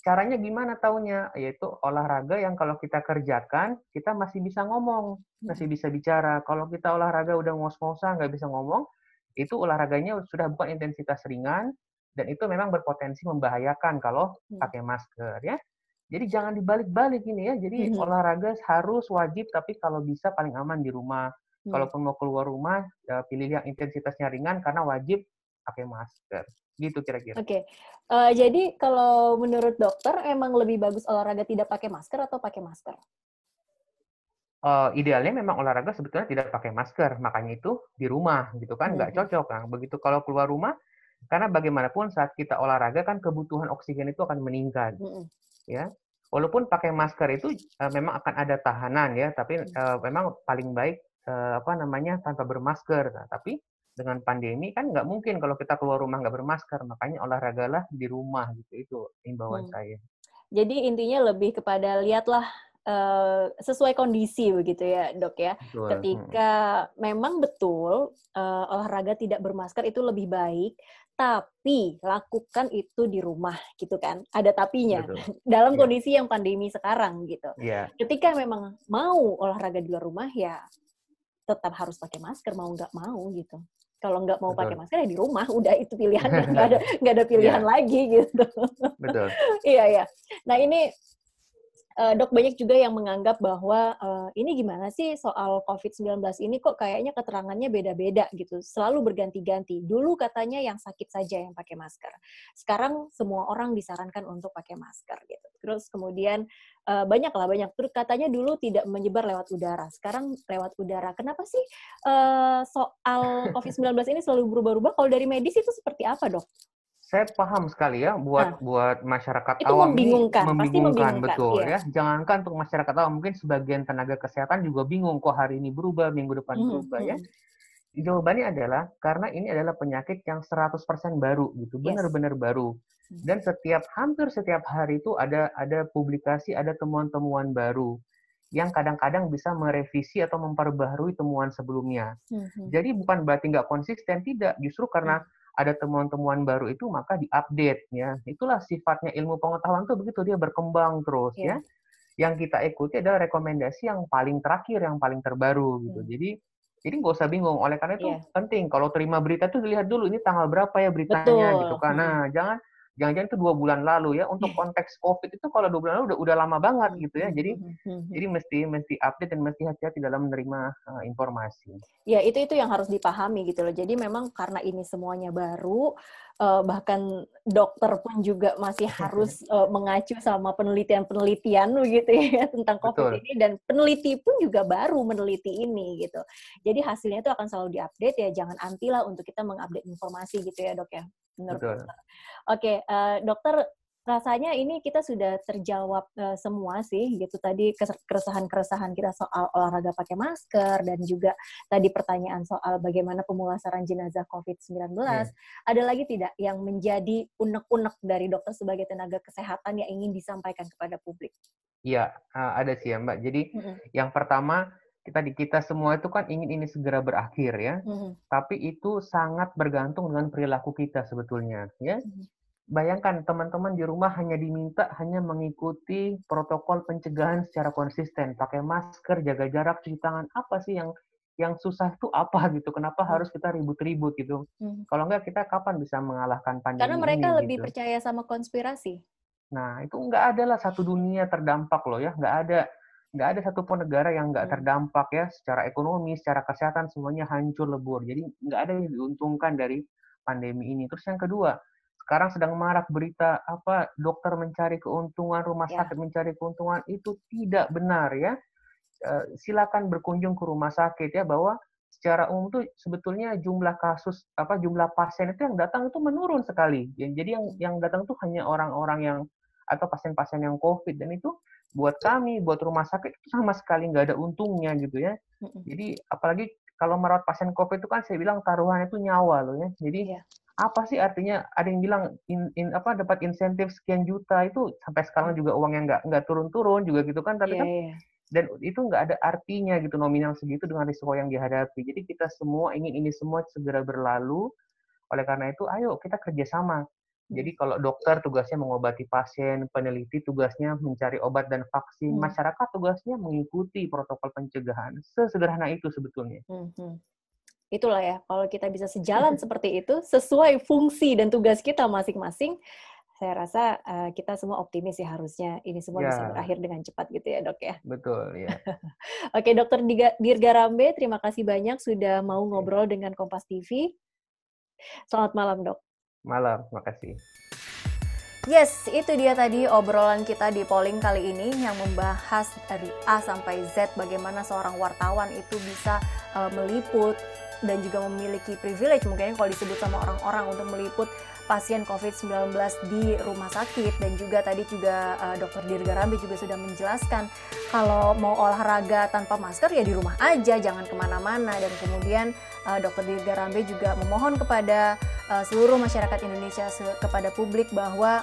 Caranya gimana taunya? Yaitu olahraga yang kalau kita kerjakan, kita masih bisa ngomong, masih bisa bicara. Kalau kita olahraga udah ngos-ngosan, nggak bisa ngomong, itu olahraganya sudah bukan intensitas ringan, dan itu memang berpotensi membahayakan kalau pakai masker ya. Jadi jangan dibalik-balik ini ya. Jadi hmm. olahraga harus wajib, tapi kalau bisa paling aman di rumah. Hmm. Kalaupun mau keluar rumah, ya pilih yang intensitasnya ringan karena wajib pakai masker. Gitu kira-kira. Oke. Okay. Uh, eh, jadi kalau menurut dokter emang lebih bagus olahraga tidak pakai masker atau pakai masker? Uh, idealnya memang olahraga sebetulnya tidak pakai masker, makanya itu di rumah gitu kan nggak hmm. cocok kan. Begitu kalau keluar rumah, karena bagaimanapun saat kita olahraga kan kebutuhan oksigen itu akan meningkat, hmm. Ya. Walaupun pakai masker itu uh, memang akan ada tahanan ya, tapi uh, memang paling baik uh, apa namanya tanpa bermasker. Nah, tapi dengan pandemi kan nggak mungkin kalau kita keluar rumah nggak bermasker makanya olahragalah di rumah gitu itu imbauan hmm. saya jadi intinya lebih kepada lihatlah uh, sesuai kondisi begitu ya dok ya betul. ketika hmm. memang betul uh, olahraga tidak bermasker itu lebih baik tapi lakukan itu di rumah gitu kan? Ada tapinya. Betul. *laughs* dalam yeah. kondisi yang pandemi sekarang gitu. Yeah. ketika memang mau olahraga di luar rumah ya tetap harus pakai masker mau nggak mau gitu. Kalau nggak mau pakai masker ya di rumah *laughs* udah itu pilihan. *laughs* Nggak ada nggak ada pilihan yeah. lagi gitu. Betul. Iya iya. Nah ini uh, dok banyak juga yang menganggap bahwa uh, ini gimana sih soal COVID-19 ini kok kayaknya keterangannya beda-beda gitu, selalu berganti-ganti. Dulu katanya yang sakit saja yang pakai masker, sekarang semua orang disarankan untuk pakai masker gitu. Terus kemudian uh, banyak lah banyak. Terus katanya dulu tidak menyebar lewat udara, sekarang lewat udara. Kenapa sih uh, soal COVID-19 ini selalu berubah-ubah? Kalau dari medis itu seperti apa dok? Saya paham sekali ya buat nah, buat masyarakat itu awam membingungkan, ini membingungkan, membingungkan betul iya. ya. Jangankan untuk masyarakat awam, mungkin sebagian tenaga kesehatan juga bingung kok hari ini berubah, minggu depan hmm, berubah ya. hmm. ya. Jawabannya adalah karena ini adalah penyakit yang 100% baru gitu, benar-benar yes. baru. Hmm. Dan setiap hampir setiap hari itu ada ada publikasi, ada temuan-temuan baru yang kadang-kadang bisa merevisi atau memperbaharui temuan sebelumnya. -hmm. Jadi bukan berarti nggak konsisten, tidak. Justru karena -hmm ada temuan-temuan baru itu maka diupdate ya. Itulah sifatnya ilmu pengetahuan itu begitu dia berkembang terus yeah. ya. Yang kita ikuti adalah rekomendasi yang paling terakhir, yang paling terbaru gitu. Hmm. Jadi jadi nggak usah bingung. Oleh karena itu yeah. penting kalau terima berita tuh dilihat dulu ini tanggal berapa ya beritanya Betul. gitu kan. Nah, hmm. jangan jangan-jangan itu dua bulan lalu ya untuk konteks covid itu kalau dua bulan lalu udah udah lama banget gitu ya. Jadi jadi mesti mesti update dan mesti hati-hati dalam menerima uh, informasi. Ya itu itu yang harus dipahami gitu loh. Jadi memang karena ini semuanya baru uh, bahkan dokter pun juga masih *laughs* harus uh, mengacu sama penelitian-penelitian begitu ya *laughs* tentang COVID Betul. ini. Dan peneliti pun juga baru meneliti ini gitu. Jadi hasilnya itu akan selalu diupdate ya. Jangan anti lah untuk kita mengupdate informasi gitu ya dok ya menurut Betul. dokter. Oke uh, dokter rasanya ini kita sudah terjawab uh, semua sih gitu tadi keresahan-keresahan kita soal olahraga pakai masker dan juga tadi pertanyaan soal bagaimana pemulasaran jenazah COVID-19. Yeah. Ada lagi tidak yang menjadi unek-unek dari dokter sebagai tenaga kesehatan yang ingin disampaikan kepada publik? Iya, uh, ada sih ya Mbak. Jadi mm -hmm. yang pertama kita di kita semua itu kan ingin ini segera berakhir ya. Mm -hmm. Tapi itu sangat bergantung dengan perilaku kita sebetulnya ya. Mm -hmm bayangkan teman-teman di rumah hanya diminta hanya mengikuti protokol pencegahan secara konsisten, pakai masker, jaga jarak, cuci tangan. Apa sih yang yang susah itu apa *laughs* gitu? Kenapa hmm. harus kita ribut-ribut gitu? Hmm. Kalau enggak kita kapan bisa mengalahkan pandemi Karena mereka ini, lebih gitu? percaya sama konspirasi. Nah itu enggak ada lah satu dunia terdampak loh ya, enggak ada nggak ada satupun negara yang nggak hmm. terdampak ya secara ekonomi, secara kesehatan semuanya hancur lebur. Jadi nggak ada yang diuntungkan dari pandemi ini. Terus yang kedua, sekarang sedang marak berita apa dokter mencari keuntungan, rumah ya. sakit mencari keuntungan itu tidak benar ya. Eh, silakan berkunjung ke rumah sakit ya bahwa secara umum tuh sebetulnya jumlah kasus apa jumlah pasien itu yang datang itu menurun sekali. Jadi yang yang datang tuh hanya orang-orang yang atau pasien-pasien yang COVID dan itu buat kami, buat rumah sakit itu sama sekali nggak ada untungnya gitu ya. Jadi apalagi kalau merawat pasien COVID itu kan saya bilang taruhannya itu nyawa loh ya. Jadi ya apa sih artinya? Ada yang bilang in, in apa dapat insentif sekian juta itu sampai sekarang juga uangnya nggak nggak turun-turun juga gitu kan. Tapi yeah, kan yeah. dan itu nggak ada artinya gitu nominal segitu dengan risiko yang dihadapi. Jadi kita semua ingin ini semua segera berlalu. Oleh karena itu ayo kita kerjasama jadi kalau dokter tugasnya mengobati pasien, peneliti tugasnya mencari obat dan vaksin, hmm. masyarakat tugasnya mengikuti protokol pencegahan. Sesederhana itu sebetulnya. Hmm. hmm itulah ya kalau kita bisa sejalan *laughs* seperti itu sesuai fungsi dan tugas kita masing-masing saya rasa uh, kita semua optimis ya harusnya ini semua ya. bisa berakhir dengan cepat gitu ya dok ya betul ya *laughs* oke dokter Dirga Rambe terima kasih banyak sudah mau ngobrol dengan Kompas TV selamat malam dok malam makasih. Yes, itu dia tadi obrolan kita di polling kali ini yang membahas dari A sampai Z bagaimana seorang wartawan itu bisa uh, meliput dan juga memiliki privilege mungkin kalau disebut sama orang-orang untuk meliput pasien COVID-19 di rumah sakit. Dan juga tadi juga uh, Dokter Dirga Rambi juga sudah menjelaskan kalau mau olahraga tanpa masker ya di rumah aja jangan ke mana-mana. Dan kemudian uh, Dokter Dirga Rambi juga memohon kepada uh, seluruh masyarakat Indonesia kepada publik bahwa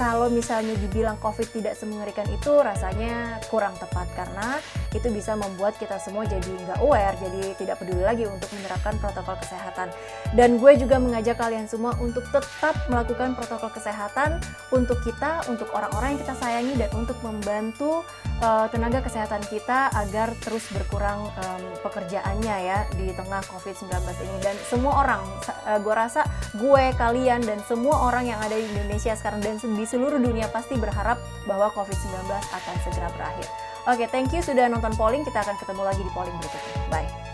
kalau misalnya dibilang COVID tidak semengerikan itu rasanya kurang tepat karena itu bisa membuat kita semua jadi nggak aware, jadi tidak peduli lagi untuk menerapkan protokol kesehatan. Dan gue juga mengajak kalian semua untuk tetap melakukan protokol kesehatan untuk kita, untuk orang-orang yang kita sayangi dan untuk membantu uh, tenaga kesehatan kita agar terus berkurang um, pekerjaannya ya di tengah COVID-19 ini. Dan semua orang, uh, gue rasa gue, kalian, dan semua orang yang ada di Indonesia sekarang dan di seluruh dunia pasti berharap bahwa COVID-19 akan segera berakhir. Oke, thank you sudah nonton polling. Kita akan ketemu lagi di polling berikutnya. Bye.